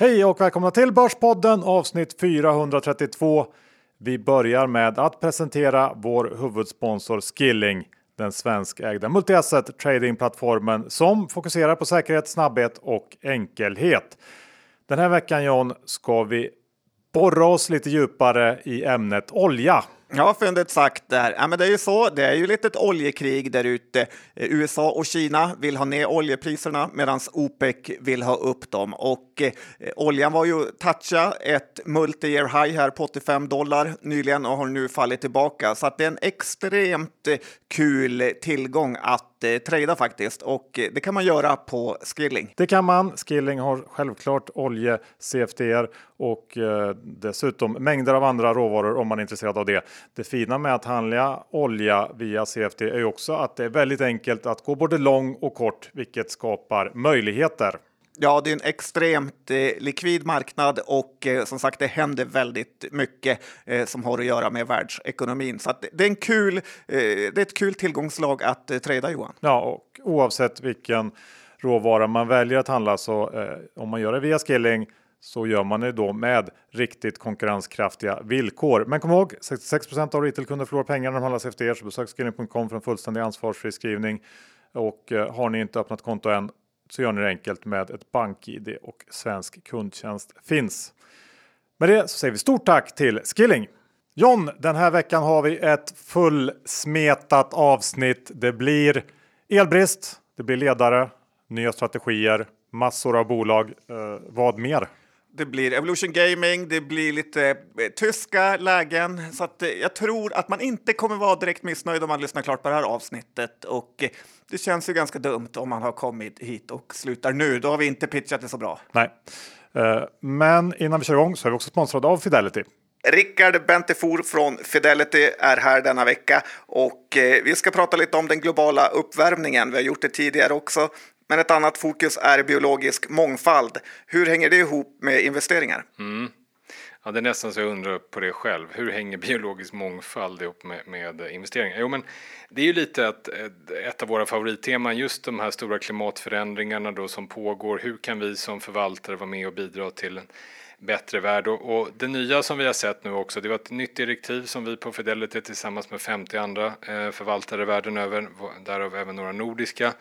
Hej och välkomna till Börspodden avsnitt 432. Vi börjar med att presentera vår huvudsponsor Skilling, den svenskägda multiasset tradingplattformen som fokuserar på säkerhet, snabbhet och enkelhet. Den här veckan John ska vi borra oss lite djupare i ämnet olja. Ja, fyndigt sagt där. Ja, men det är ju så. Det är ju lite ett oljekrig där ute. Eh, USA och Kina vill ha ner oljepriserna medan OPEC vill ha upp dem. Och eh, oljan var ju toucha ett multi-year high här på 85 dollar nyligen och har nu fallit tillbaka. Så att det är en extremt eh, kul tillgång att eh, trada faktiskt. Och eh, det kan man göra på Skilling. Det kan man. Skilling har självklart olje CFDR och eh, dessutom mängder av andra råvaror om man är intresserad av det. Det fina med att handla olja via CFD är ju också att det är väldigt enkelt att gå både lång och kort, vilket skapar möjligheter. Ja, det är en extremt eh, likvid marknad och eh, som sagt, det händer väldigt mycket eh, som har att göra med världsekonomin. Så det är en kul. Eh, det är ett kul tillgångslag att eh, trada Johan. Ja, och oavsett vilken råvara man väljer att handla så eh, om man gör det via Skilling så gör man det då med riktigt konkurrenskraftiga villkor. Men kom ihåg 66% av retailkunder förlorar pengar när de handlar efter er så besök skilling.com för en fullständig ansvarsfri skrivning. Och eh, har ni inte öppnat konto än så gör ni det enkelt med ett bank-id och svensk kundtjänst finns. Med det så säger vi stort tack till Skilling. John, den här veckan har vi ett fullsmetat avsnitt. Det blir elbrist, det blir ledare, nya strategier, massor av bolag. Eh, vad mer? Det blir Evolution Gaming, det blir lite eh, tyska lägen. Så att, eh, jag tror att man inte kommer vara direkt missnöjd om man lyssnar klart på det här avsnittet. Och eh, det känns ju ganska dumt om man har kommit hit och slutar nu. Då har vi inte pitchat det så bra. Nej, Eh, men innan vi kör igång så är vi också sponsrade av Fidelity. Rickard Bentefor från Fidelity är här denna vecka och eh, vi ska prata lite om den globala uppvärmningen. Vi har gjort det tidigare också, men ett annat fokus är biologisk mångfald. Hur hänger det ihop med investeringar? Ja, det är nästan så jag undrar på det själv. Hur hänger biologisk mångfald ihop med, med investeringar? Jo, men det är ju lite att eh, ett av våra favoritteman, just de här stora klimatförändringarna då som pågår. Hur kan vi som förvaltare vara med och bidra till en bättre värld? Och, och det nya som vi har sett nu också, det var ett nytt direktiv som vi på Fidelity tillsammans med 50 andra eh, förvaltare världen över, därav även några nordiska,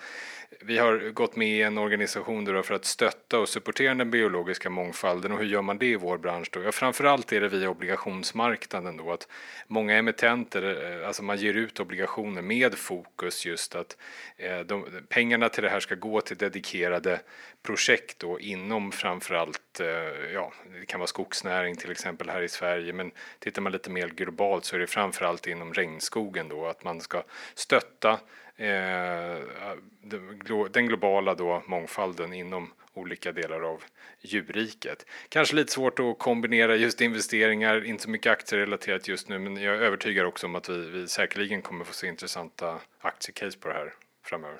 vi har gått med i en organisation då för att stötta och supportera den biologiska mångfalden och hur gör man det i vår bransch då? Ja, framförallt är det via obligationsmarknaden då att många emittenter, eh, alltså man ger ut obligationer med fokus just att eh, de, pengarna till det här ska gå till dedikerade projekt då inom framförallt, eh, ja, det kan vara skogsnäring till exempel här i Sverige, men tittar man lite mer globalt så är det framförallt inom regnskogen då att man ska stötta Eh, den globala då mångfalden inom olika delar av djurriket. Kanske lite svårt att kombinera just investeringar, inte så mycket aktierelaterat just nu, men jag är övertygad också om att vi, vi säkerligen kommer få se intressanta aktiecase på det här framöver.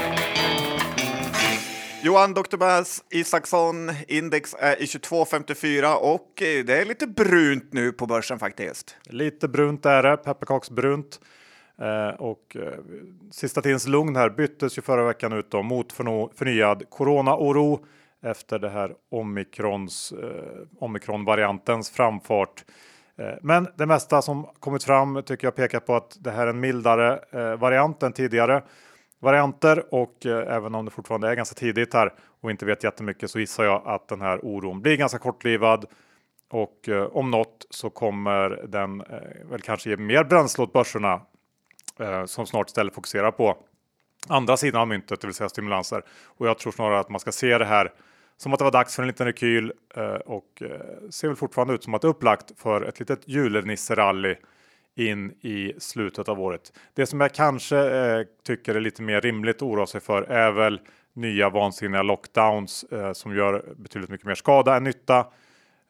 Johan Dr. Bass Isaksson, index är i 22,54 och eh, det är lite brunt nu på börsen faktiskt. Lite brunt är det, pepparkaksbrunt. Eh, och eh, sista tidens lugn här byttes ju förra veckan ut då mot förnyad coronaoro efter det här omikrons, eh, omikronvariantens framfart. Eh, Men det mesta som kommit fram tycker jag pekar på att det här är en mildare eh, variant än tidigare varianter och eh, även om det fortfarande är ganska tidigt här och inte vet jättemycket så gissar jag att den här oron blir ganska kortlivad och eh, om något så kommer den eh, väl kanske ge mer bränsle åt börserna eh, som snart istället fokuserar på andra sidan av myntet, det vill säga stimulanser. Och jag tror snarare att man ska se det här som att det var dags för en liten rekyl eh, och eh, ser väl fortfarande ut som att det är upplagt för ett litet julenisserally in i slutet av året. Det som jag kanske eh, tycker är lite mer rimligt att oroa sig för är väl nya vansinniga lockdowns eh, som gör betydligt mycket mer skada än nytta.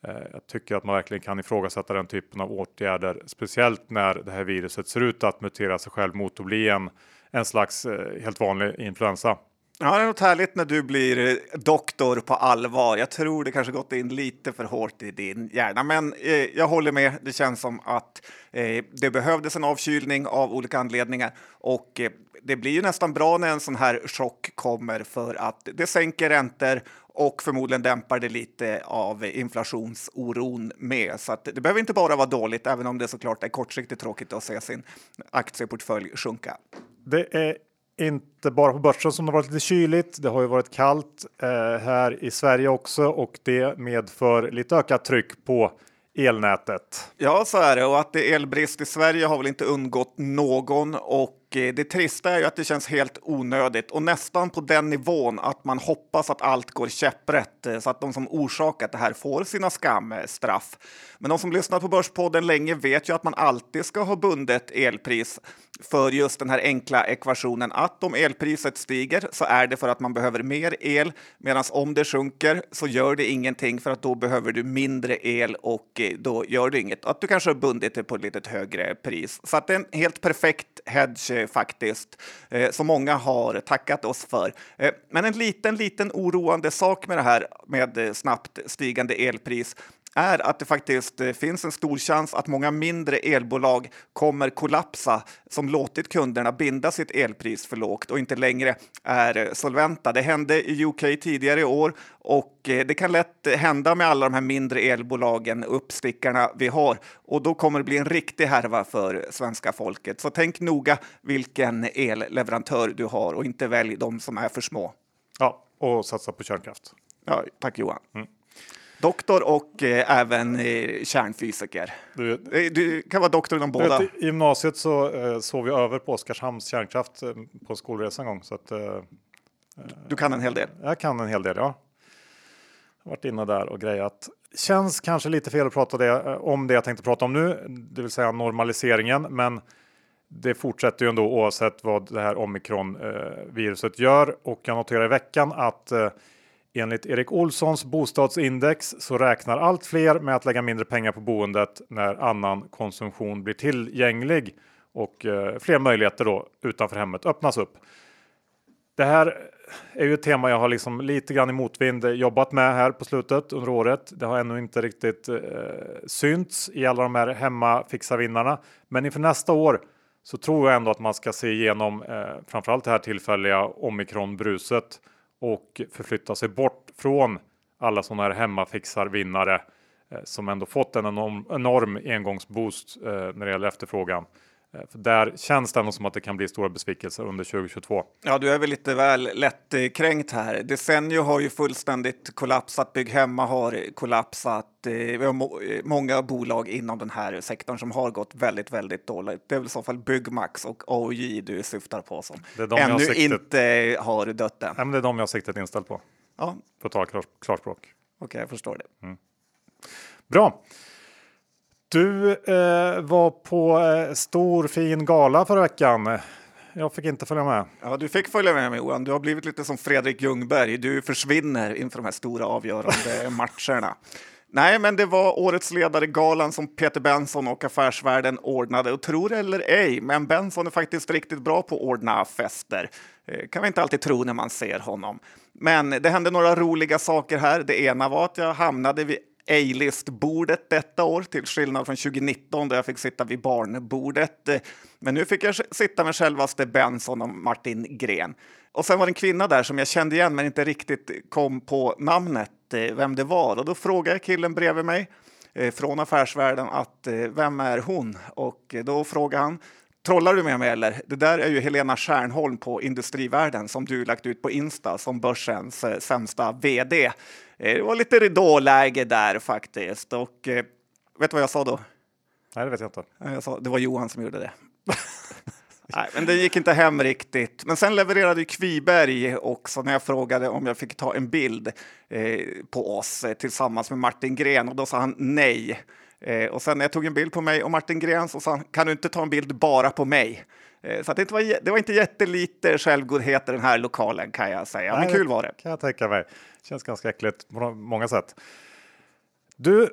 Eh, jag tycker att man verkligen kan ifrågasätta den typen av åtgärder, speciellt när det här viruset ser ut att mutera sig själv mot att bli en, en slags eh, helt vanlig influensa. Ja, det är något härligt när du blir eh, doktor på allvar. Jag tror det kanske gått in lite för hårt i din hjärna, men eh, jag håller med. Det känns som att eh, det behövdes en avkylning av olika anledningar och eh, det blir ju nästan bra när en sån här chock kommer för att det sänker räntor och förmodligen dämpar det lite av inflationsoron med. Så att det behöver inte bara vara dåligt, även om det såklart är kortsiktigt tråkigt att se sin aktieportfölj sjunka. Det är inte bara på börsen som det varit lite kyligt. Det har ju varit kallt eh, här i Sverige också och det medför lite ökat tryck på elnätet. Ja, så är det och att det är elbrist i Sverige har väl inte undgått någon och Eh, det trista är ju att det känns helt onödigt och nästan på den nivån att man hoppas att allt går käpprätt eh, så att de som orsakat det här får sina skamstraff. Men de som lyssnat på Börspodden länge vet ju att man alltid ska ha bundet elpris för just den här enkla ekvationen att om elpriset stiger så är det för att man behöver mer el medan om det sjunker så gör det ingenting för att då behöver du mindre el och eh, då gör det inget. Att du kanske har bundit det på ett lite högre pris. Så att det är en helt perfekt hedge faktiskt, eh, som många har tackat oss för. Eh, men en liten, liten oroande sak med det här med eh, snabbt stigande elpris är att det faktiskt eh, finns en stor chans att många mindre elbolag kommer kollapsa som låtit kunderna binda sitt elpris för lågt och inte längre är eh, solventa. Det hände i UK tidigare i år och eh, det kan lätt hända med alla de här mindre elbolagen, uppstickarna vi har och då kommer det bli en riktig härva för svenska folket. Så tänk noga vilken elleverantör du har och inte välj de som är för små. Ja, och satsa på kärnkraft. Ja, tack Johan. Mm. Doktor och eh, även eh, kärnfysiker. Du, eh, du, kan vara doktor inom båda. Vet, I gymnasiet så eh, sov jag över på Oskarshamns kärnkraft eh, på skolresa en gång. Så att, eh, du kan en hel del? Jag kan en hel del, ja. Jag har varit inne där och grejat. Känns kanske lite fel att prata det, eh, om det jag tänkte prata om nu, det vill säga normaliseringen. Men det fortsätter ju ändå oavsett vad det här omikron viruset gör. Och jag noterar i veckan att Enligt Erik Olssons bostadsindex så räknar allt fler med att lägga mindre pengar på boendet när annan konsumtion blir tillgänglig och eh, fler möjligheter då utanför hemmet öppnas upp. Det här är ju ett tema jag har liksom lite grann i motvind jobbat med här på slutet under året. Det har ännu inte riktigt eh, synts i alla de här hemmafixarvinnarna, Men inför nästa år så tror jag ändå att man ska se igenom eh, framförallt det här tillfälliga omikronbruset och förflytta sig bort från alla sådana här hemmafixarvinnare eh, som ändå fått en enorm, enorm engångsboost eh, när det gäller efterfrågan. Eh, för där känns det ändå som att det kan bli stora besvikelser under 2022. Ja, du är väl lite väl lättkränkt här. Desenio har ju fullständigt kollapsat. Bygghemma har kollapsat. Vi har många bolag inom den här sektorn som har gått väldigt, väldigt dåligt. Det är väl i så fall Byggmax och AOJ du syftar på som ännu siktet... inte har dött än. Nej, men det är de jag har siktet inställt på. Ja. För att tala klarspråk. Okej, okay, jag förstår det. Mm. Bra. Du eh, var på eh, stor fin gala förra veckan. Jag fick inte följa med. Ja, du fick följa med mig Johan. Du har blivit lite som Fredrik Ljungberg. Du försvinner inför de här stora avgörande matcherna. Nej, men det var årets ledare-galan som Peter Benson och Affärsvärlden ordnade. Och tror eller ej, men Benson är faktiskt riktigt bra på att ordna fester. Eh, kan vi inte alltid tro när man ser honom. Men det hände några roliga saker här. Det ena var att jag hamnade vid A-list-bordet detta år, till skillnad från 2019 där jag fick sitta vid barnbordet. Men nu fick jag sitta med självaste Benson och Martin Gren. Och sen var det en kvinna där som jag kände igen men inte riktigt kom på namnet, eh, vem det var. Och då frågade killen bredvid mig eh, från affärsvärlden att eh, vem är hon? Och då frågade han Trollar du med mig eller? Det där är ju Helena Stjärnholm på Industrivärden som du lagt ut på Insta som börsens sämsta vd. Eh, det var lite ridåläge där faktiskt. Och eh, vet du vad jag sa då? Nej, det vet jag inte. Jag sa, det var Johan som gjorde det. Nej, men det gick inte hem riktigt. Men sen levererade Kviberg också när jag frågade om jag fick ta en bild eh, på oss eh, tillsammans med Martin Gren och då sa han nej. Eh, och sen när jag tog en bild på mig och Martin Gren så sa kan du inte ta en bild bara på mig? Eh, så det, var, det var inte jättelite självgodhet i den här lokalen kan jag säga. Nej, men kul var det. kan jag tänka mig. Känns ganska äckligt på många sätt. Du,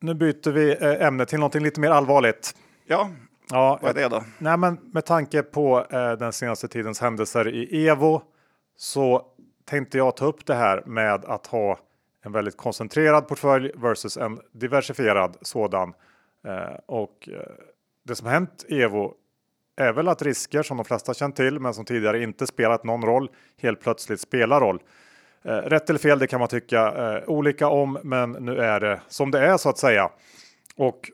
nu byter vi eh, ämne till någonting lite mer allvarligt. Ja, Ja, vad är det då? Nej, men med tanke på eh, den senaste tidens händelser i Evo så tänkte jag ta upp det här med att ha en väldigt koncentrerad portfölj versus en diversifierad sådan. Eh, och eh, det som hänt i Evo är väl att risker som de flesta känt till men som tidigare inte spelat någon roll helt plötsligt spelar roll. Eh, rätt eller fel, det kan man tycka eh, olika om, men nu är det som det är så att säga. Och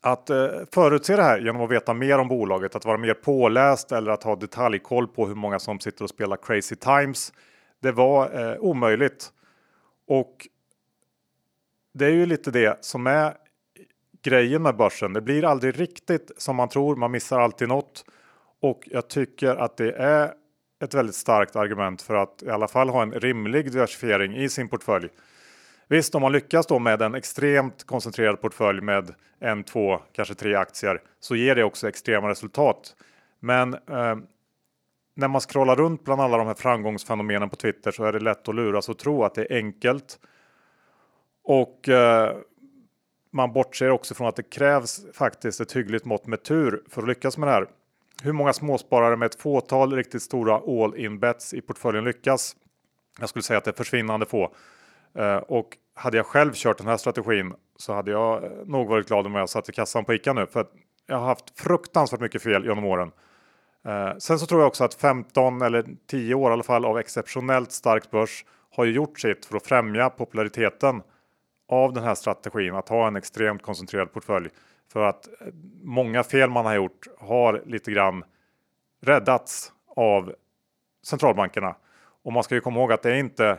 att eh, förutse det här genom att veta mer om bolaget, att vara mer påläst eller att ha detaljkoll på hur många som sitter och spelar Crazy Times. Det var eh, omöjligt. Och det är ju lite det som är grejen med börsen. Det blir aldrig riktigt som man tror. Man missar alltid något och jag tycker att det är ett väldigt starkt argument för att i alla fall ha en rimlig diversifiering i sin portfölj. Visst, om man lyckas då med en extremt koncentrerad portfölj med en, två, kanske tre aktier så ger det också extrema resultat. Men eh, när man scrollar runt bland alla de här framgångsfenomenen på Twitter så är det lätt att luras och tro att det är enkelt. Och eh, man bortser också från att det krävs faktiskt ett hyggligt mått med tur för att lyckas med det här. Hur många småsparare med ett fåtal riktigt stora all in bets i portföljen lyckas? Jag skulle säga att det är försvinnande få. Eh, och hade jag själv kört den här strategin så hade jag nog varit glad om jag satt i kassan på ICA nu för jag har haft fruktansvärt mycket fel genom åren. Eh, sen så tror jag också att 15 eller 10 år i alla fall av exceptionellt stark börs har ju gjort sitt för att främja populariteten av den här strategin att ha en extremt koncentrerad portfölj för att eh, många fel man har gjort har lite grann räddats av centralbankerna. Och man ska ju komma ihåg att det är inte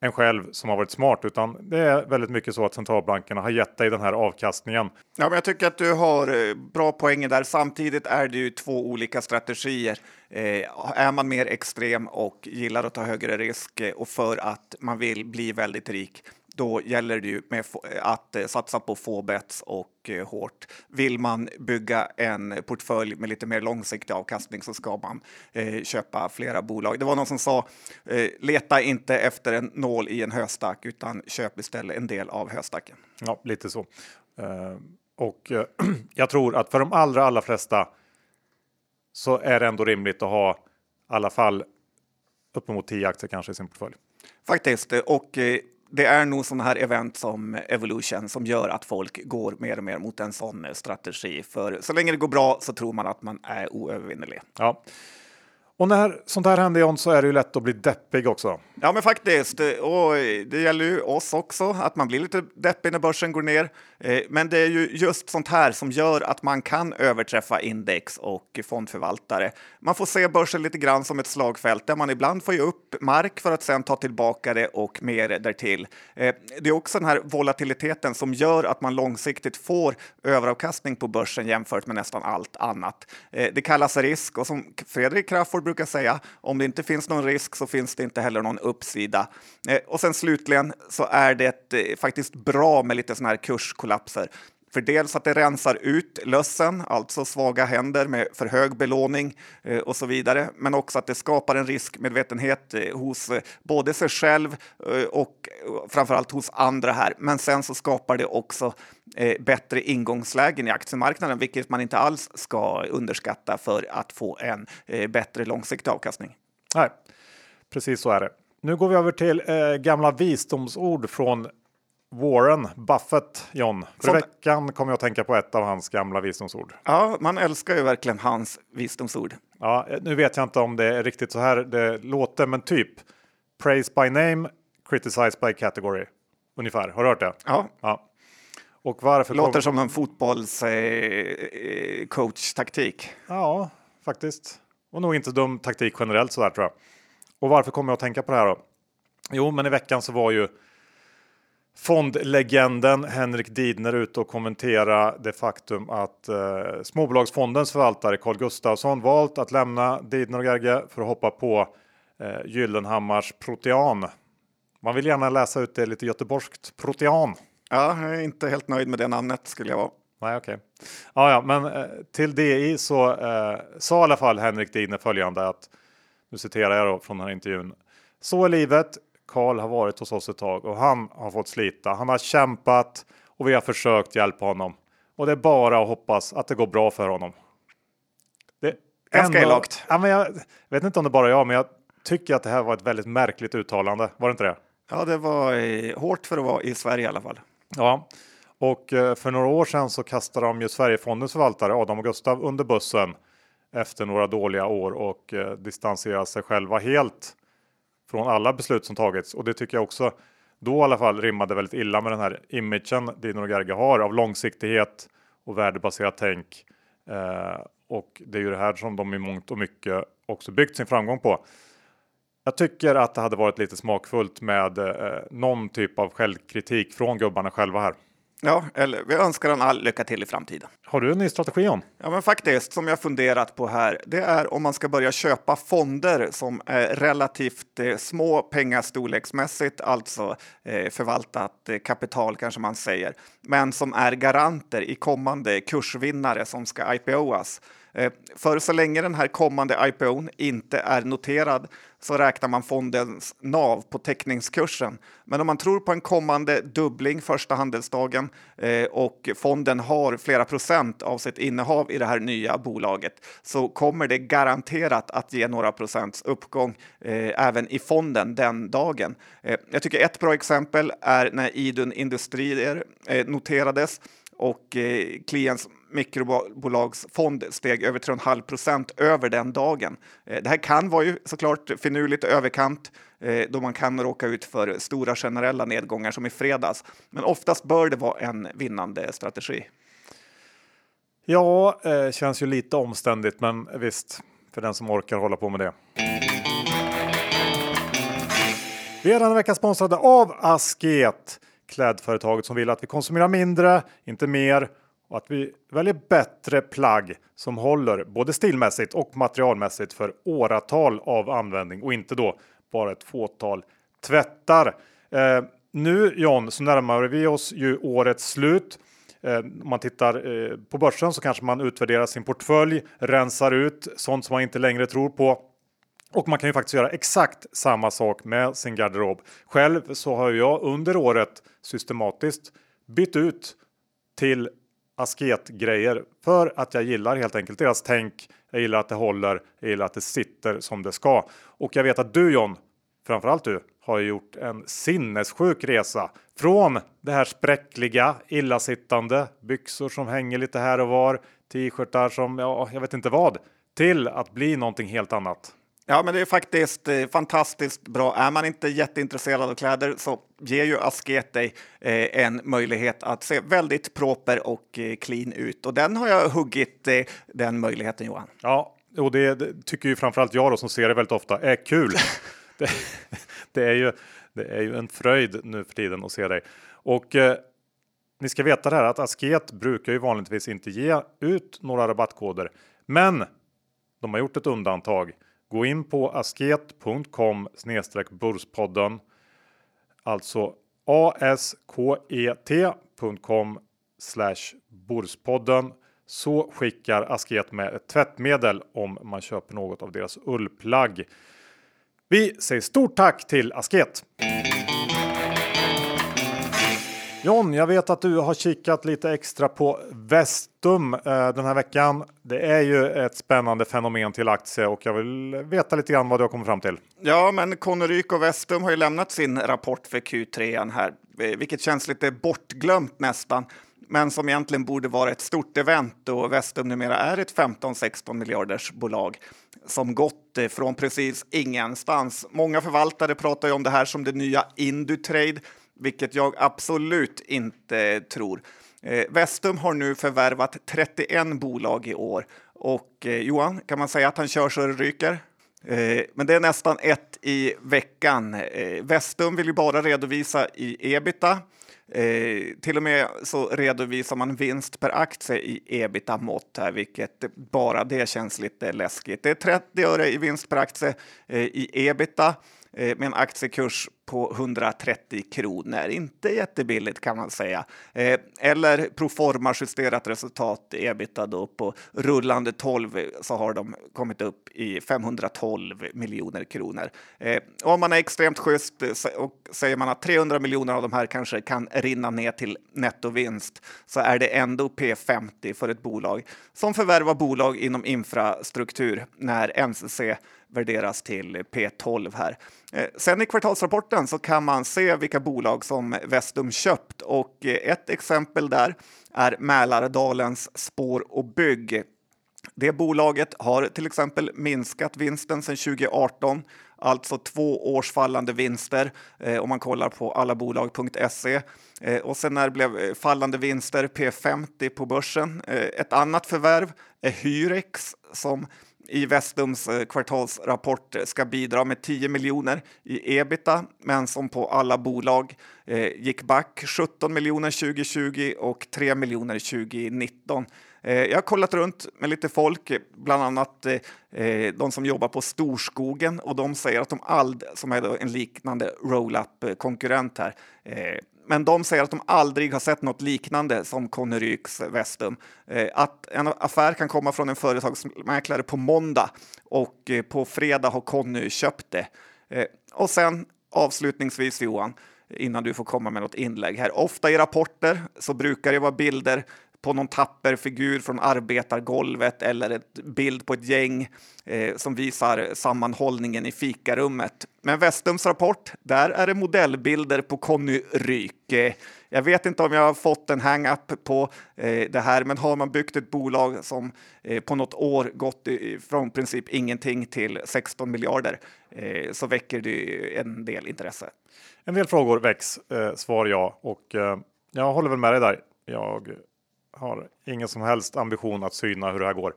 en själv som har varit smart utan det är väldigt mycket så att centralbankerna har gett dig den här avkastningen. Ja, men jag tycker att du har eh, bra poänger där. Samtidigt är det ju två olika strategier. Eh, är man mer extrem och gillar att ta högre risk eh, och för att man vill bli väldigt rik, då gäller det ju med att eh, satsa på få bets och eh, hårt. Vill man bygga en portfölj med lite mer långsiktig avkastning så ska man eh, köpa flera bolag. Det var någon som sa leta inte efter en nål i en höstack utan köp istället en del av höstacken. Ja, lite så. Och jag tror att för de allra, allra flesta så är det ändå rimligt att ha i alla fall uppemot 10 aktier kanske i sin portfölj. Faktiskt, och det är nog sådana här event som Evolution som gör att folk går mer och mer mot en sån strategi. För så länge det går bra så tror man att man är oövervinnelig. Ja, och när sånt här händer John så är det ju lätt att bli deppig också. Ja, men faktiskt. Och det gäller ju oss också, att man blir lite deppig när börsen går ner. Eh, men det är ju just sånt här som gör att man kan överträffa index och fondförvaltare. Man får se börsen lite grann som ett slagfält där man ibland får ge upp mark för att sedan ta tillbaka det och mer därtill. Eh, det är också den här volatiliteten som gör att man långsiktigt får överavkastning på börsen jämfört med nästan allt annat. Eh, det kallas risk och som Fredrik Crafoord brukar säga, om det inte finns någon risk så finns det inte heller någon uppsida. Och sen slutligen så är det faktiskt bra med lite sån här kollapser. För dels att det rensar ut lössen, alltså svaga händer med för hög belåning eh, och så vidare, men också att det skapar en riskmedvetenhet eh, hos eh, både sig själv och framförallt hos andra här. Men sen så skapar det också bättre ingångslägen i aktiemarknaden, vilket man inte alls ska underskatta för att få en bättre långsiktig avkastning. Nej, precis så är det. Nu går vi över till eh, gamla visdomsord från Warren Buffett, John. För Sånt... veckan kom jag att tänka på ett av hans gamla visdomsord. Ja, man älskar ju verkligen hans visdomsord. Ja, nu vet jag inte om det är riktigt så här det låter, men typ praise by name, criticize by category. Ungefär, har du hört det? Ja. ja. Och varför Låter kom... som en fotbollscoach-taktik. Eh, ja, faktiskt. Och nog inte dum taktik generellt sådär tror jag. Och varför kommer jag att tänka på det här då? Jo, men i veckan så var ju fondlegenden Henrik Didner ute och kommentera det faktum att eh, småbolagsfondens förvaltare Carl Gustafsson valt att lämna Didner och Gerge för att hoppa på eh, Gyllenhammars Protean. Man vill gärna läsa ut det lite göteborgskt. Protean. Ja, jag är inte helt nöjd med det namnet skulle jag vara. Nej, okej. Okay. Ja, ja, men eh, till DI så eh, sa i alla fall Henrik Didner följande att nu citerar jag då från den här intervjun. Så är livet. Karl har varit hos oss ett tag och han har fått slita. Han har kämpat och vi har försökt hjälpa honom. Och det är bara att hoppas att det går bra för honom. Det Ganska elakt. Ja, men jag vet inte om det bara är jag, men jag tycker att det här var ett väldigt märkligt uttalande. Var det inte det? Ja, det var eh, hårt för att vara i Sverige i alla fall. Ja, och eh, för några år sedan så kastade de ju Sverigefondens förvaltare Adam och Gustav under bussen efter några dåliga år och eh, distanserade sig själva helt från alla beslut som tagits. Och det tycker jag också då i alla fall rimmade väldigt illa med den här imagen Dino Gerge har av långsiktighet och värdebaserat tänk. Eh, och det är ju det här som de i mångt och mycket också byggt sin framgång på. Jag tycker att det hade varit lite smakfullt med eh, någon typ av självkritik från gubbarna själva här. Ja, eller vi önskar dem all lycka till i framtiden. Har du en ny strategi om? Ja, men faktiskt som jag funderat på här. Det är om man ska börja köpa fonder som är relativt eh, små pengastorleksmässigt, alltså eh, förvaltat eh, kapital kanske man säger, men som är garanter i kommande kursvinnare som ska IPOas. Eh, för så länge den här kommande IPOn inte är noterad så räknar man fondens NAV på teckningskursen. Men om man tror på en kommande dubbling första handelsdagen eh, och fonden har flera procent av sitt innehav i det här nya bolaget så kommer det garanterat att ge några procents uppgång eh, även i fonden den dagen. jag tycker ett bra exempel är när Idun Industrier noterades och Kliens mikrobolagsfond steg över 3,5 procent över den dagen. Eh, det här kan vara ju såklart finurligt överkant eh, då man kan råka ut för stora generella nedgångar som i fredags. Men oftast bör det vara en vinnande strategi. Ja, eh, känns ju lite omständigt, men visst, för den som orkar hålla på med det. Vi är denna vecka sponsrade av Asket, klädföretaget som vill att vi konsumerar mindre, inte mer och att vi väljer bättre plagg som håller både stilmässigt och materialmässigt för åratal av användning och inte då bara ett fåtal tvättar. Eh, nu John så närmar vi oss ju årets slut. Eh, om man tittar eh, på börsen så kanske man utvärderar sin portfölj, rensar ut sånt som man inte längre tror på. Och man kan ju faktiskt göra exakt samma sak med sin garderob. Själv så har jag under året systematiskt bytt ut till asketgrejer för att jag gillar helt enkelt deras tänk. Jag gillar att det håller. Jag gillar att det sitter som det ska. Och jag vet att du John, framförallt du, har gjort en sinnessjuk resa från det här spräckliga, illasittande, byxor som hänger lite här och var, t-shirtar som, ja, jag vet inte vad, till att bli någonting helt annat. Ja, men det är faktiskt eh, fantastiskt bra. Är man inte jätteintresserad av kläder så ger ju Asket dig eh, en möjlighet att se väldigt proper och eh, clean ut. Och den har jag huggit eh, den möjligheten Johan. Ja, och det, det, tycker ju framförallt jag då som ser det väldigt ofta är kul. det, det, är ju, det är ju en fröjd nu för tiden att se dig. Och eh, ni ska veta det här att Asket brukar ju vanligtvis inte ge ut några rabattkoder. Men de har gjort ett undantag. Gå in på asket.com burspodden. Alltså asket.com burspodden så skickar Asket med ett tvättmedel om man köper något av deras ullplagg. Vi säger stort tack till Asket! John, jag vet att du har kikat lite extra på Vestum eh, den här veckan. Det är ju ett spännande fenomen till aktie och jag vill veta lite grann vad du har kommit fram till. Ja, men Conneryk och Vestum har ju lämnat sin rapport för Q3 här, eh, vilket känns lite bortglömt nästan men som egentligen borde vara ett stort event och Vestum numera är ett 15-16 miljarders bolag som gått eh, från precis ingenstans. Många förvaltare pratar ju om det här som det nya Indutrade vilket jag absolut inte tror. Eh, Vestum har nu förvärvat 31 bolag i år och eh, Johan, kan man säga att han kör så det ryker? Eh, men det är nästan ett i veckan. Eh, Vestum vill ju bara redovisa i ebita. Eh, till och med så redovisar man vinst per aktie i ebita-mått här, vilket bara det känns lite läskigt. Det är 30 öre i vinst per aktie eh, i ebita. Eh, med en aktiekurs på 130 kronor. Inte jättebilligt kan man säga. Eh, eller proforma justerat resultat ebita då på rullande 12 så har de kommit upp i 512 miljoner kronor. Eh, om man är extremt schysst eh, och säger man att 300 miljoner av de här kanske kan rinna ner till nettovinst så är det ändå P50 för ett bolag som förvärvar bolag inom infrastruktur när NCC värderas till P12 här. Eh, sen i kvartalsrapporten så kan man se vilka bolag som Vestum köpt och eh, ett exempel där är Mälardalens Spår och Bygg. Det bolaget har till exempel minskat vinsten sedan 2018 alltså två års fallande vinster eh, om man kollar på allabolag.se. Eh, och sen när det blev eh, fallande vinster P50 på börsen. Eh, ett annat förvärv är Hyrex som i Vestums eh, kvartalsrapport eh, ska bidra med 10 miljoner i ebita, men som på alla bolag eh, gick back 17 miljoner 2020 och 3 miljoner 2019. Eh, jag har kollat runt med lite folk, bland annat eh, eh, de som jobbar på Storskogen och de säger att de Ald, som är en liknande roll-up konkurrent här, eh, men de säger att de aldrig har sett något liknande som Conneryks Vestum. Eh, att en affär kan komma från en företagsmäklare på måndag och eh, på fredag har Conny köpt det. Eh, och sen avslutningsvis Johan, innan du får komma med något inlägg här. Ofta i rapporter så brukar det vara bilder på någon tapper figur från arbetargolvet eller en bild på ett gäng eh, som visar sammanhållningen i fikarummet. Men Westums rapport, där är det modellbilder på Conny Ryk. Eh, jag vet inte om jag har fått en hang-up på eh, det här, men har man byggt ett bolag som eh, på något år gått från princip ingenting till 16 miljarder eh, så väcker det en del intresse. En del frågor väcks, eh, svar ja, och eh, jag håller väl med dig där. Jag har ingen som helst ambition att syna hur det här går.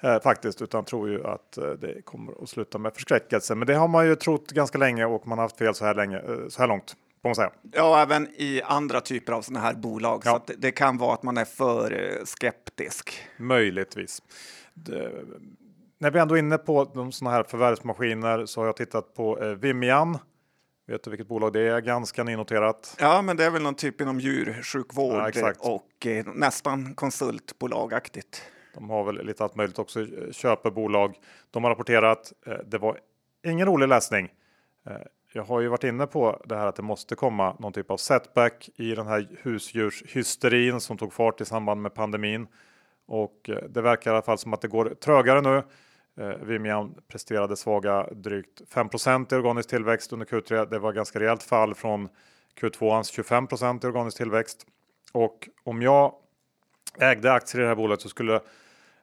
Eh, faktiskt, utan tror ju att eh, det kommer att sluta med förskräckelse. Men det har man ju trott ganska länge och man har haft fel så här, länge, eh, så här långt. Får man säga. Ja, även i andra typer av sådana här bolag. Ja. Så det, det, kan vara att man är för eh, skeptisk. Möjligtvis. Det, när vi ändå är inne på de sådana här förvärvsmaskiner så har jag tittat på eh, Vimian Vet du vilket bolag det är? Ganska nynoterat. Ja, men det är väl någon typ inom djursjukvård ja, och eh, nästan konsultbolagaktigt. De har väl lite allt möjligt också, köper bolag. De har rapporterat. Eh, det var ingen rolig läsning. Eh, jag har ju varit inne på det här att det måste komma någon typ av setback i den här husdjurshysterin som tog fart i samband med pandemin. Och eh, det verkar i alla fall som att det går trögare nu. Eh, Vimian presterade svaga drygt 5 i organisk tillväxt under Q3. Det var ganska rejält fall från Q2ans 25 i organisk tillväxt. Och om jag ägde aktier i det här bolaget så skulle jag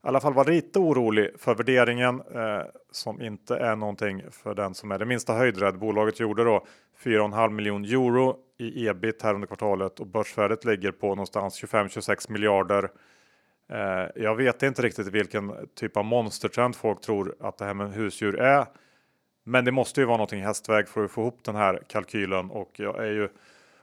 i alla fall vara lite orolig för värderingen eh, som inte är någonting för den som är det minsta höjdrädd. Bolaget gjorde då 4,5 miljon euro i ebit här under kvartalet och börsvärdet ligger på någonstans 25-26 miljarder. Eh, jag vet inte riktigt vilken typ av monstertrend folk tror att det här med husdjur är. Men det måste ju vara någonting hästväg för att få ihop den här kalkylen och jag är ju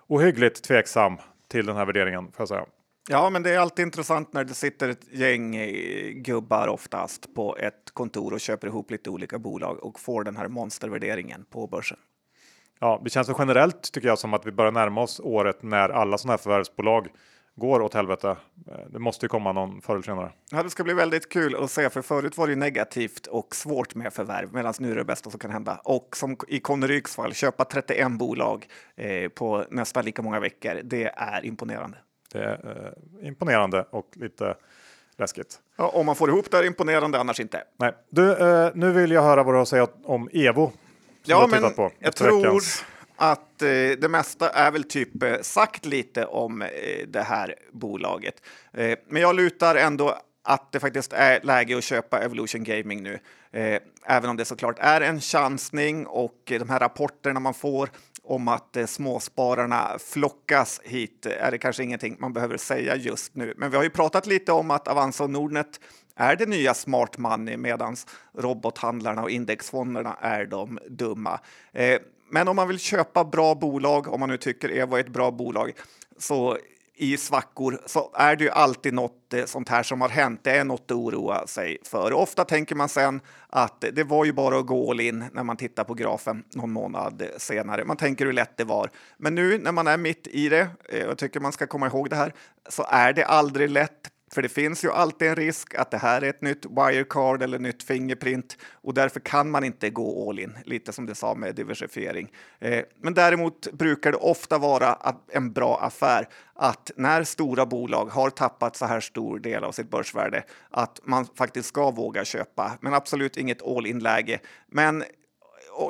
ohyggligt tveksam till den här värderingen får jag säga. Ja, men det är alltid intressant när det sitter ett gäng eh, gubbar oftast på ett kontor och köper ihop lite olika bolag och får den här monstervärderingen på börsen. Ja, det känns generellt tycker jag som att vi börjar närma oss året när alla sådana här förvärvsbolag går åt helvete. Eh, det måste ju komma någon förr eller senare. Ja, det ska bli väldigt kul att se, för förut var det negativt och svårt med förvärv, medan nu är det bästa som kan hända. Och som i Conneryks fall, köpa 31 bolag eh, på nästan lika många veckor. Det är imponerande. Det är eh, imponerande och lite läskigt. Ja, om man får ihop det är imponerande, annars inte. Nej, du, eh, nu vill jag höra vad du har att säga om Evo. Ja, men jag tror veckans att eh, det mesta är väl typ eh, sagt lite om eh, det här bolaget. Eh, men jag lutar ändå att det faktiskt är läge att köpa Evolution Gaming nu. Eh, även om det såklart är en chansning och eh, de här rapporterna man får om att eh, småspararna flockas hit är det kanske ingenting man behöver säga just nu. Men vi har ju pratat lite om att Avanza och Nordnet är det nya smart money medan robothandlarna och indexfonderna är de dumma. Eh, men om man vill köpa bra bolag, om man nu tycker Evo är ett bra bolag, så i svackor så är det ju alltid något eh, sånt här som har hänt. Det är något att oroa sig för. Och ofta tänker man sen att det var ju bara att gå all in när man tittar på grafen någon månad senare. Man tänker hur lätt det var. Men nu när man är mitt i det, eh, och jag tycker man ska komma ihåg det här, så är det aldrig lätt för det finns ju alltid en risk att det här är ett nytt wirecard eller nytt fingerprint och därför kan man inte gå all in, lite som du sa med diversifiering. Eh, men däremot brukar det ofta vara en bra affär att när stora bolag har tappat så här stor del av sitt börsvärde att man faktiskt ska våga köpa, men absolut inget all in läge. Men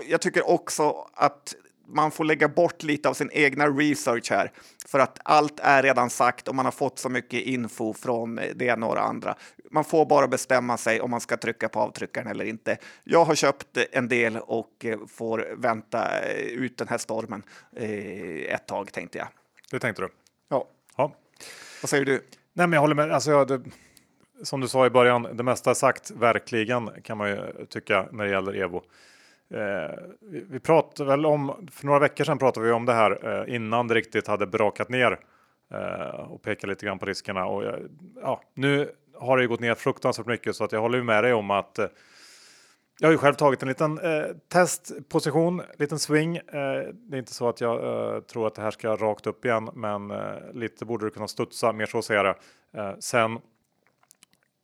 jag tycker också att man får lägga bort lite av sin egna research här för att allt är redan sagt och man har fått så mycket info från det ena och det andra. Man får bara bestämma sig om man ska trycka på avtryckaren eller inte. Jag har köpt en del och eh, får vänta ut den här stormen eh, ett tag tänkte jag. Det tänkte du? Ja. ja. Vad säger du? Nej, men jag håller med. Alltså, jag, det, som du sa i början, det mesta är sagt verkligen kan man ju tycka när det gäller Evo. Eh, vi, vi pratade väl om, för några veckor sedan pratade vi om det här eh, innan det riktigt hade brakat ner eh, och pekade lite grann på riskerna. Och, eh, ja, nu har det ju gått ner fruktansvärt mycket så att jag håller med dig om att eh, jag har ju själv tagit en liten eh, testposition, liten swing. Eh, det är inte så att jag eh, tror att det här ska rakt upp igen, men eh, lite borde det kunna studsa, mer så ser jag det. Eh, sen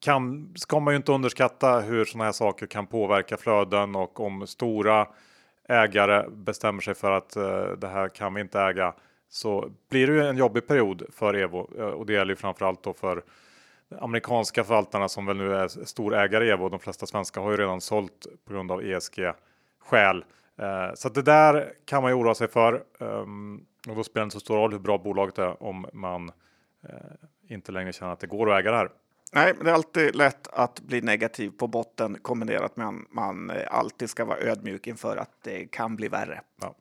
kan, ska man ju inte underskatta hur sådana här saker kan påverka flöden och om stora ägare bestämmer sig för att eh, det här kan vi inte äga så blir det ju en jobbig period för Evo eh, och det gäller ju framförallt då för amerikanska förvaltarna som väl nu är storägare i Evo. De flesta svenska har ju redan sålt på grund av ESG skäl. Eh, så det där kan man ju oroa sig för um, och då spelar det inte så stor roll hur bra bolaget är om man eh, inte längre känner att det går att äga det här. Nej, det är alltid lätt att bli negativ på botten kombinerat med att man eh, alltid ska vara ödmjuk inför att det kan bli värre. Ja.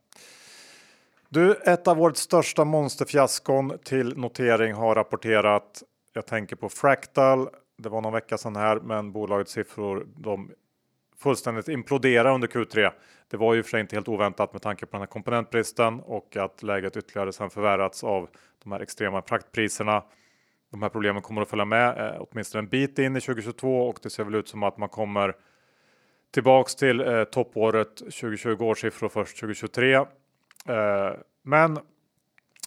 Du, ett av årets största monsterfiaskon till notering har rapporterat. Jag tänker på Fractal. Det var någon vecka sedan här, men bolagets siffror de fullständigt implodera under Q3. Det var ju för sig inte helt oväntat med tanke på den här komponentbristen och att läget ytterligare sedan förvärrats av de här extrema fraktpriserna de här problemen kommer att följa med eh, åtminstone en bit in i 2022 och det ser väl ut som att man kommer tillbaks till eh, toppåret 2020 års siffror först 2023. Eh, men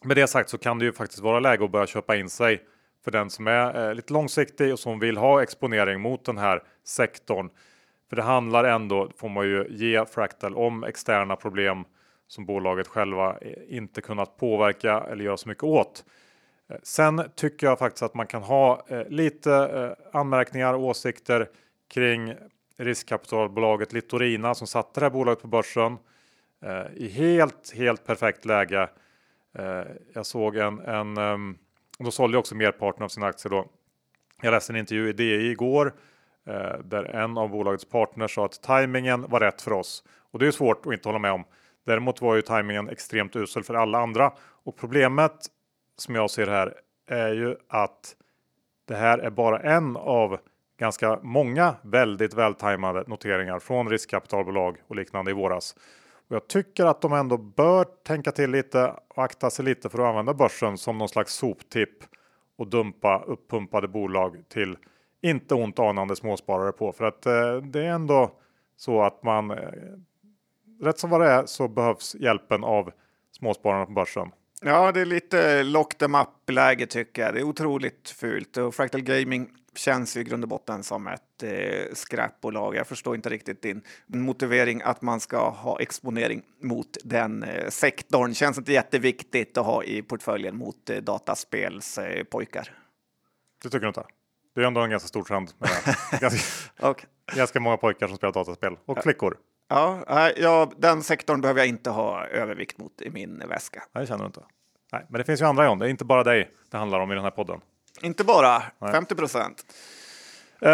med det sagt så kan det ju faktiskt vara läge att börja köpa in sig för den som är eh, lite långsiktig och som vill ha exponering mot den här sektorn. För det handlar ändå, får man ju ge Fractal, om externa problem som bolaget själva eh, inte kunnat påverka eller göra så mycket åt. Sen tycker jag faktiskt att man kan ha eh, lite eh, anmärkningar och åsikter kring riskkapitalbolaget Litorina som satte det här bolaget på börsen eh, i helt, helt perfekt läge. Jag såg en, en ehm, um, då sålde jag också merparten av sina aktier då. Jag läste en intervju i DI igår där en av bolagets partners sa att tajmingen var rätt för oss och det är svårt att inte hålla med om. Däremot var ju tajmingen extremt usel för alla andra och problemet som jag ser här är ju att det här är bara en av ganska många väldigt vältajmade noteringar från riskkapitalbolag och liknande i våras. Och jag tycker att de ändå bör tänka till lite och akta sig lite för att använda börsen som någon slags soptipp och dumpa uppumpade bolag till inte ont anande småsparare på. För att eh, det är ändå så att man eh, rätt som vad det är så behövs hjälpen av småspararna på börsen. Ja, det är lite lock them up läge tycker jag. Det är otroligt fult och Fractal Gaming känns ju i grund och botten som ett eh, skräpbolag. Jag förstår inte riktigt din motivering att man ska ha exponering mot den eh, sektorn. Känns inte jätteviktigt att ha i portföljen mot eh, dataspelspojkar. Eh, det tycker du inte? Det är ändå en ganska stor trend. Med ganska, okay. ganska många pojkar som spelar dataspel och ja. flickor. Ja, ja, den sektorn behöver jag inte ha övervikt mot i min väska. Nej, det känner du inte. Nej, men det finns ju andra John. Det är inte bara dig det handlar om i den här podden. Inte bara, Nej. 50 procent. Uh,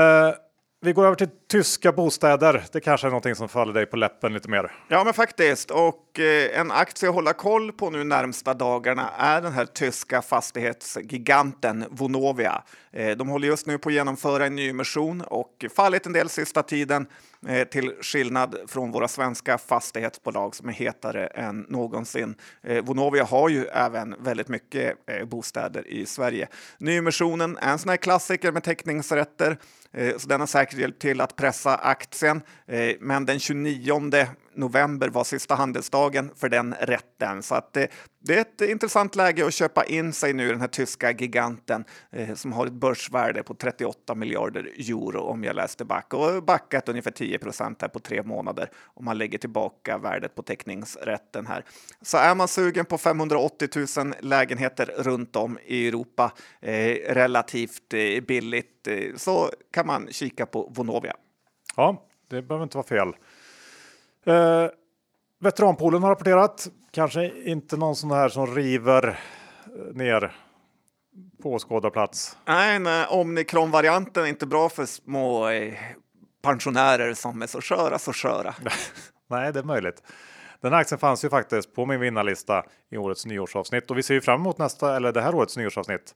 Vi går över till tyska bostäder. Det kanske är någonting som faller dig på läppen lite mer. Ja, men faktiskt. Och eh, en aktie att hålla koll på nu närmsta dagarna är den här tyska fastighetsgiganten Vonovia. Eh, de håller just nu på att genomföra en nyemission och fallit en del sista tiden eh, till skillnad från våra svenska fastighetsbolag som är hetare än någonsin. Eh, Vonovia har ju även väldigt mycket eh, bostäder i Sverige. Nyemissionen är en sån här klassiker med teckningsrätter eh, så den har säkert hjälpt till att pressa aktien. Eh, men den 29 november var sista handelsdagen för den rätten. Så att det, det är ett intressant läge att köpa in sig nu, den här tyska giganten eh, som har ett börsvärde på 38 miljarder euro om jag läste back och backat ungefär 10 procent här på tre månader om man lägger tillbaka värdet på teckningsrätten här. Så är man sugen på 580 000 lägenheter runt om i Europa eh, relativt eh, billigt så kan man kika på Vonovia. Ja, det behöver inte vara fel. Eh, veteranpoolen har rapporterat. Kanske inte någon sån här som river eh, ner på åskådarplats. Nej, nej omikron-varianten är inte bra för små eh, pensionärer som är så sköra, så sköra. nej, det är möjligt. Den här aktien fanns ju faktiskt på min vinnarlista i årets nyårsavsnitt och vi ser ju fram emot nästa eller det här årets nyårsavsnitt.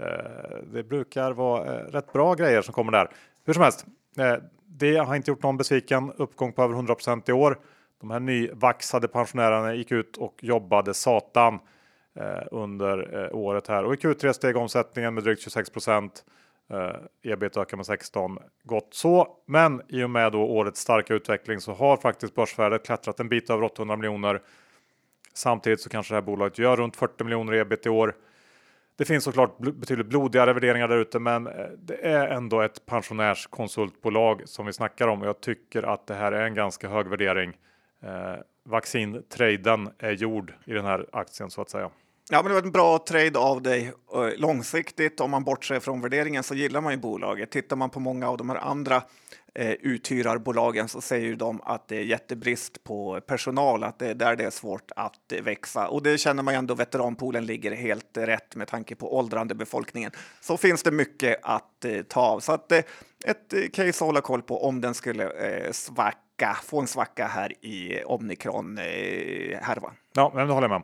Eh, det brukar vara rätt bra grejer som kommer där. Hur som helst, det har inte gjort någon besviken. Uppgång på över 100% i år. De här nyvaxade pensionärerna gick ut och jobbade satan eh, under eh, året här och i Q3 steg omsättningen med drygt 26 eh, Ebit ökar med 16. Gott så, men i och med då årets starka utveckling så har faktiskt börsvärdet klättrat en bit över 800 miljoner. Samtidigt så kanske det här bolaget gör runt 40 miljoner ebit i år. Det finns såklart betydligt blodigare värderingar där ute, men eh, det är ändå ett pensionärskonsultbolag som vi snackar om. och Jag tycker att det här är en ganska hög värdering. Eh, vaccintraden är gjord i den här aktien så att säga. Ja, men det var en bra trade av dig. Eh, långsiktigt, om man bortser från värderingen, så gillar man ju bolaget. Tittar man på många av de här andra eh, uthyrarbolagen så säger de att det är jättebrist på personal, att det är där det är svårt att växa. Och det känner man ju ändå, veteranpoolen ligger helt rätt med tanke på åldrande befolkningen. Så finns det mycket att eh, ta av. Så att eh, ett case att hålla koll på om den skulle eh, svacka, få en svacka här i omikron-härvan. Eh, ja, men det håller jag med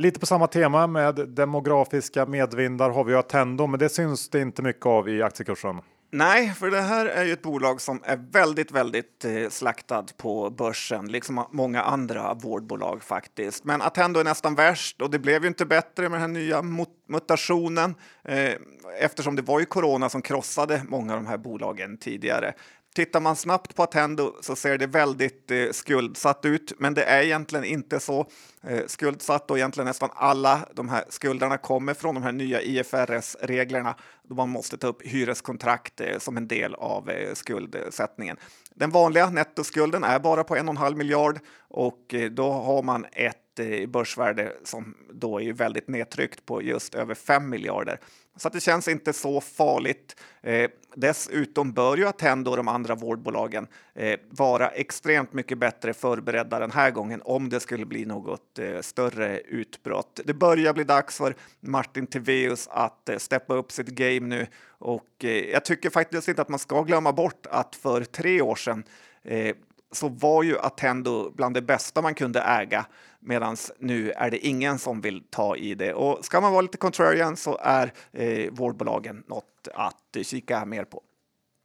Lite på samma tema med demografiska medvindar har vi ju Attendo, men det syns det inte mycket av i aktiekursen. Nej, för det här är ju ett bolag som är väldigt, väldigt slaktat slaktad på börsen, liksom många andra vårdbolag faktiskt. Men Attendo är nästan värst och det blev ju inte bättre med den här nya mutationen eh, eftersom det var ju corona som krossade många av de här bolagen tidigare. Tittar man snabbt på Attendo så ser det väldigt eh, skuldsatt ut, men det är egentligen inte så eh, skuldsatt och egentligen nästan alla de här skulderna kommer från de här nya IFRS-reglerna då man måste ta upp hyreskontrakt eh, som en del av eh, skuldsättningen. Den vanliga nettoskulden är bara på en och en halv miljard och eh, då har man ett i börsvärde som då är väldigt nedtryckt på just över 5 miljarder. Så det känns inte så farligt. Eh, dessutom bör ju Attendo och de andra vårdbolagen eh, vara extremt mycket bättre förberedda den här gången om det skulle bli något eh, större utbrott. Det börjar bli dags för Martin Tiveus att eh, steppa upp sitt game nu och eh, jag tycker faktiskt inte att man ska glömma bort att för tre år sedan eh, så var ju Attendo bland det bästa man kunde äga medan nu är det ingen som vill ta i det. Och ska man vara lite contrarian så är eh, vårdbolagen något att eh, kika mer på.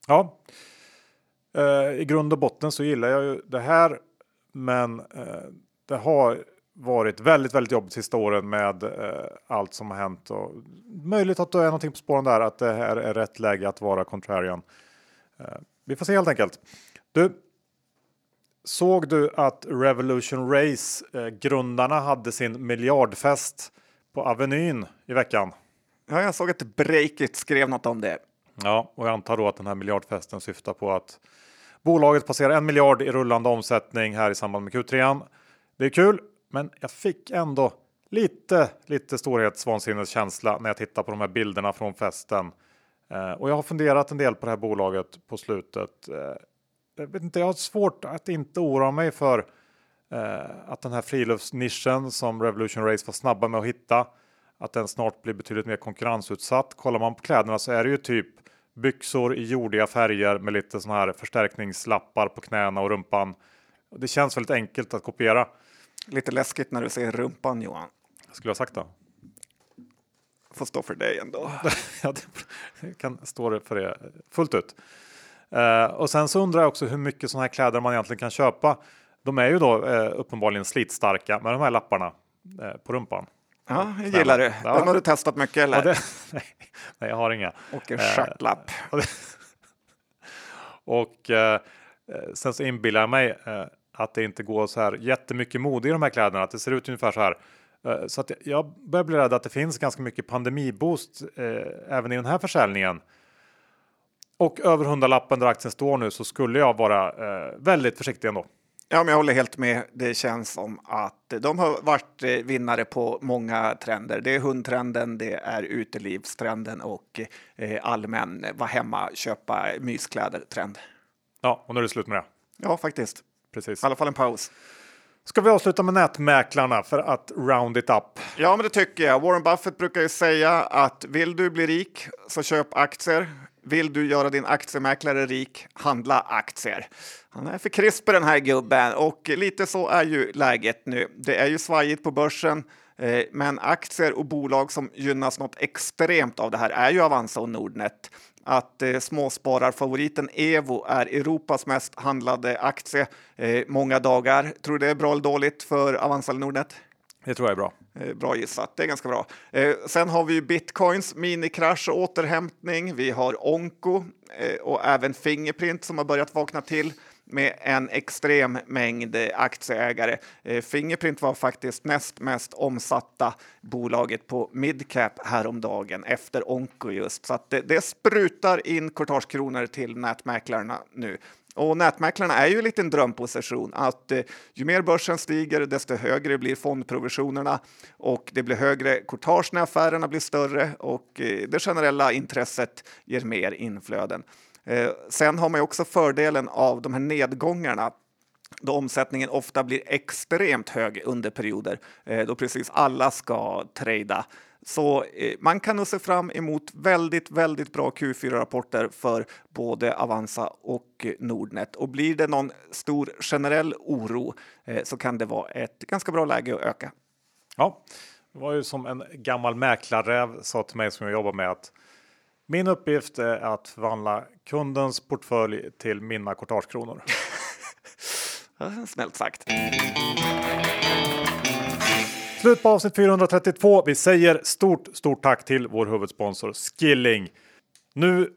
Ja, eh, i grund och botten så gillar jag ju det här, men eh, det har varit väldigt, väldigt jobbigt sista åren med eh, allt som har hänt och möjligt att det är någonting på spåren där att det här är rätt läge att vara contrarian. Eh, vi får se helt enkelt. Du, Såg du att Revolution Race eh, grundarna hade sin miljardfest på Avenyn i veckan? Ja, jag såg att Breakit skrev något om det. Ja, och jag antar då att den här miljardfesten syftar på att bolaget passerar en miljard i rullande omsättning här i samband med Q3. Det är kul, men jag fick ändå lite, lite storhetsvansinneskänsla när jag tittar på de här bilderna från festen. Eh, och jag har funderat en del på det här bolaget på slutet. Eh, jag, vet inte, jag har svårt att inte oroa mig för eh, att den här friluftsnischen som Revolution Race var snabba med att hitta, att den snart blir betydligt mer konkurrensutsatt. Kollar man på kläderna så är det ju typ byxor i jordiga färger med lite såna här förstärkningslappar på knäna och rumpan. Det känns väldigt enkelt att kopiera. Lite läskigt när du säger rumpan Johan. Skulle jag sagt då? Får stå för dig ändå. ja, det kan stå för det fullt ut. Uh, och sen så undrar jag också hur mycket sådana här kläder man egentligen kan köpa. De är ju då uh, uppenbarligen slitstarka med de här lapparna uh, på rumpan. Ja, jag gillar det. Ja. Den har du testat mycket eller? Det, nej, nej, jag har inga. Och en stjärtlapp. och sen så inbillar jag mig att det inte går så här jättemycket mode i de här kläderna. Att det ser ut ungefär så här. Så att jag börjar bli rädd att det finns ganska mycket pandemiboost även i den här försäljningen. Och över hundralappen där aktien står nu så skulle jag vara eh, väldigt försiktig ändå. Ja, men jag håller helt med. Det känns som att de har varit eh, vinnare på många trender. Det är hundtrenden, det är utelivstrenden och eh, allmän vara hemma, köpa myskläder-trend. Ja, och nu är det slut med det. Ja, faktiskt. Precis. I alla fall en paus. Ska vi avsluta med nätmäklarna för att round it up? Ja, men det tycker jag. Warren Buffett brukar ju säga att vill du bli rik så köp aktier. Vill du göra din aktiemäklare rik, handla aktier. Han är för krisp den här gubben och lite så är ju läget nu. Det är ju svajigt på börsen, eh, men aktier och bolag som gynnas något extremt av det här är ju Avanza och Nordnet. Att eh, småspararfavoriten Evo är Europas mest handlade aktie eh, många dagar. Tror du det är bra eller dåligt för Avanza eller Nordnet? Det tror jag är bra. Eh, bra gissat, det är ganska bra. Eh, sen har vi bitcoins minikrasch och återhämtning. Vi har Onko eh, och även Fingerprint som har börjat vakna till med en extrem mängd aktieägare. Eh, fingerprint var faktiskt näst mest omsatta bolaget på midcap häromdagen efter Onko just. Så att det, det sprutar in courtagekronor till nätmäklarna nu. Och nätmäklarna är ju en liten drömposition att eh, ju mer börsen stiger desto högre blir fondprovisionerna och det blir högre courtage när affärerna blir större och eh, det generella intresset ger mer inflöden. Eh, sen har man ju också fördelen av de här nedgångarna då omsättningen ofta blir extremt hög under perioder eh, då precis alla ska trada. Så eh, man kan nog se fram emot väldigt, väldigt bra Q4-rapporter för både Avanza och Nordnet. Och blir det någon stor generell oro eh, så kan det vara ett ganska bra läge att öka. Ja, det var ju som en gammal mäklarräv sa till mig som jag jobbar med att min uppgift är att förvandla kundens portfölj till mina kortagekronor. Snällt sagt. Slut på avsnitt 432. Vi säger stort, stort tack till vår huvudsponsor Skilling. Nu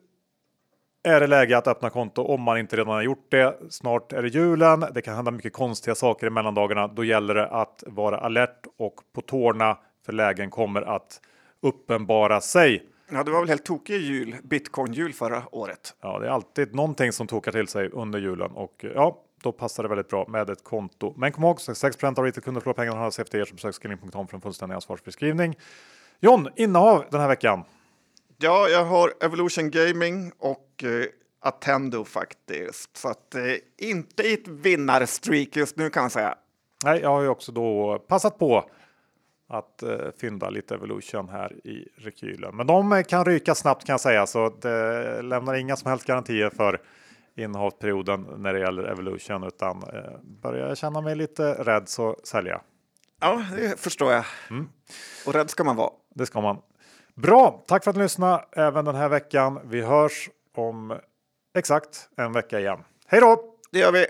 är det läge att öppna konto om man inte redan har gjort det. Snart är det julen. Det kan hända mycket konstiga saker i mellandagarna. Då gäller det att vara alert och på tårna för lägen kommer att uppenbara sig. Ja, det var väl helt tokig jul, bitcoin-jul förra året. Ja, det är alltid någonting som tokar till sig under julen och ja, då passar det väldigt bra med ett konto. Men kom ihåg, 6 av retailkunder förlorar pengarna hållas efter er som besöker skilling.com för en fullständig ansvarsbeskrivning. John, innehav den här veckan? Ja, jag har Evolution Gaming och eh, Attendo faktiskt. Så att eh, inte i ett vinnarstreak just nu kan man säga. Nej, jag har ju också då passat på att eh, fynda lite Evolution här i rekylen. Men de kan ryka snabbt kan jag säga, så det lämnar inga som helst garantier för innehavsperioden när det gäller Evolution utan eh, börjar jag känna mig lite rädd så säljer jag. Ja, det förstår jag. Mm. Och rädd ska man vara. Det ska man. Bra, tack för att ni lyssnade även den här veckan. Vi hörs om exakt en vecka igen. Hej då! Det gör vi.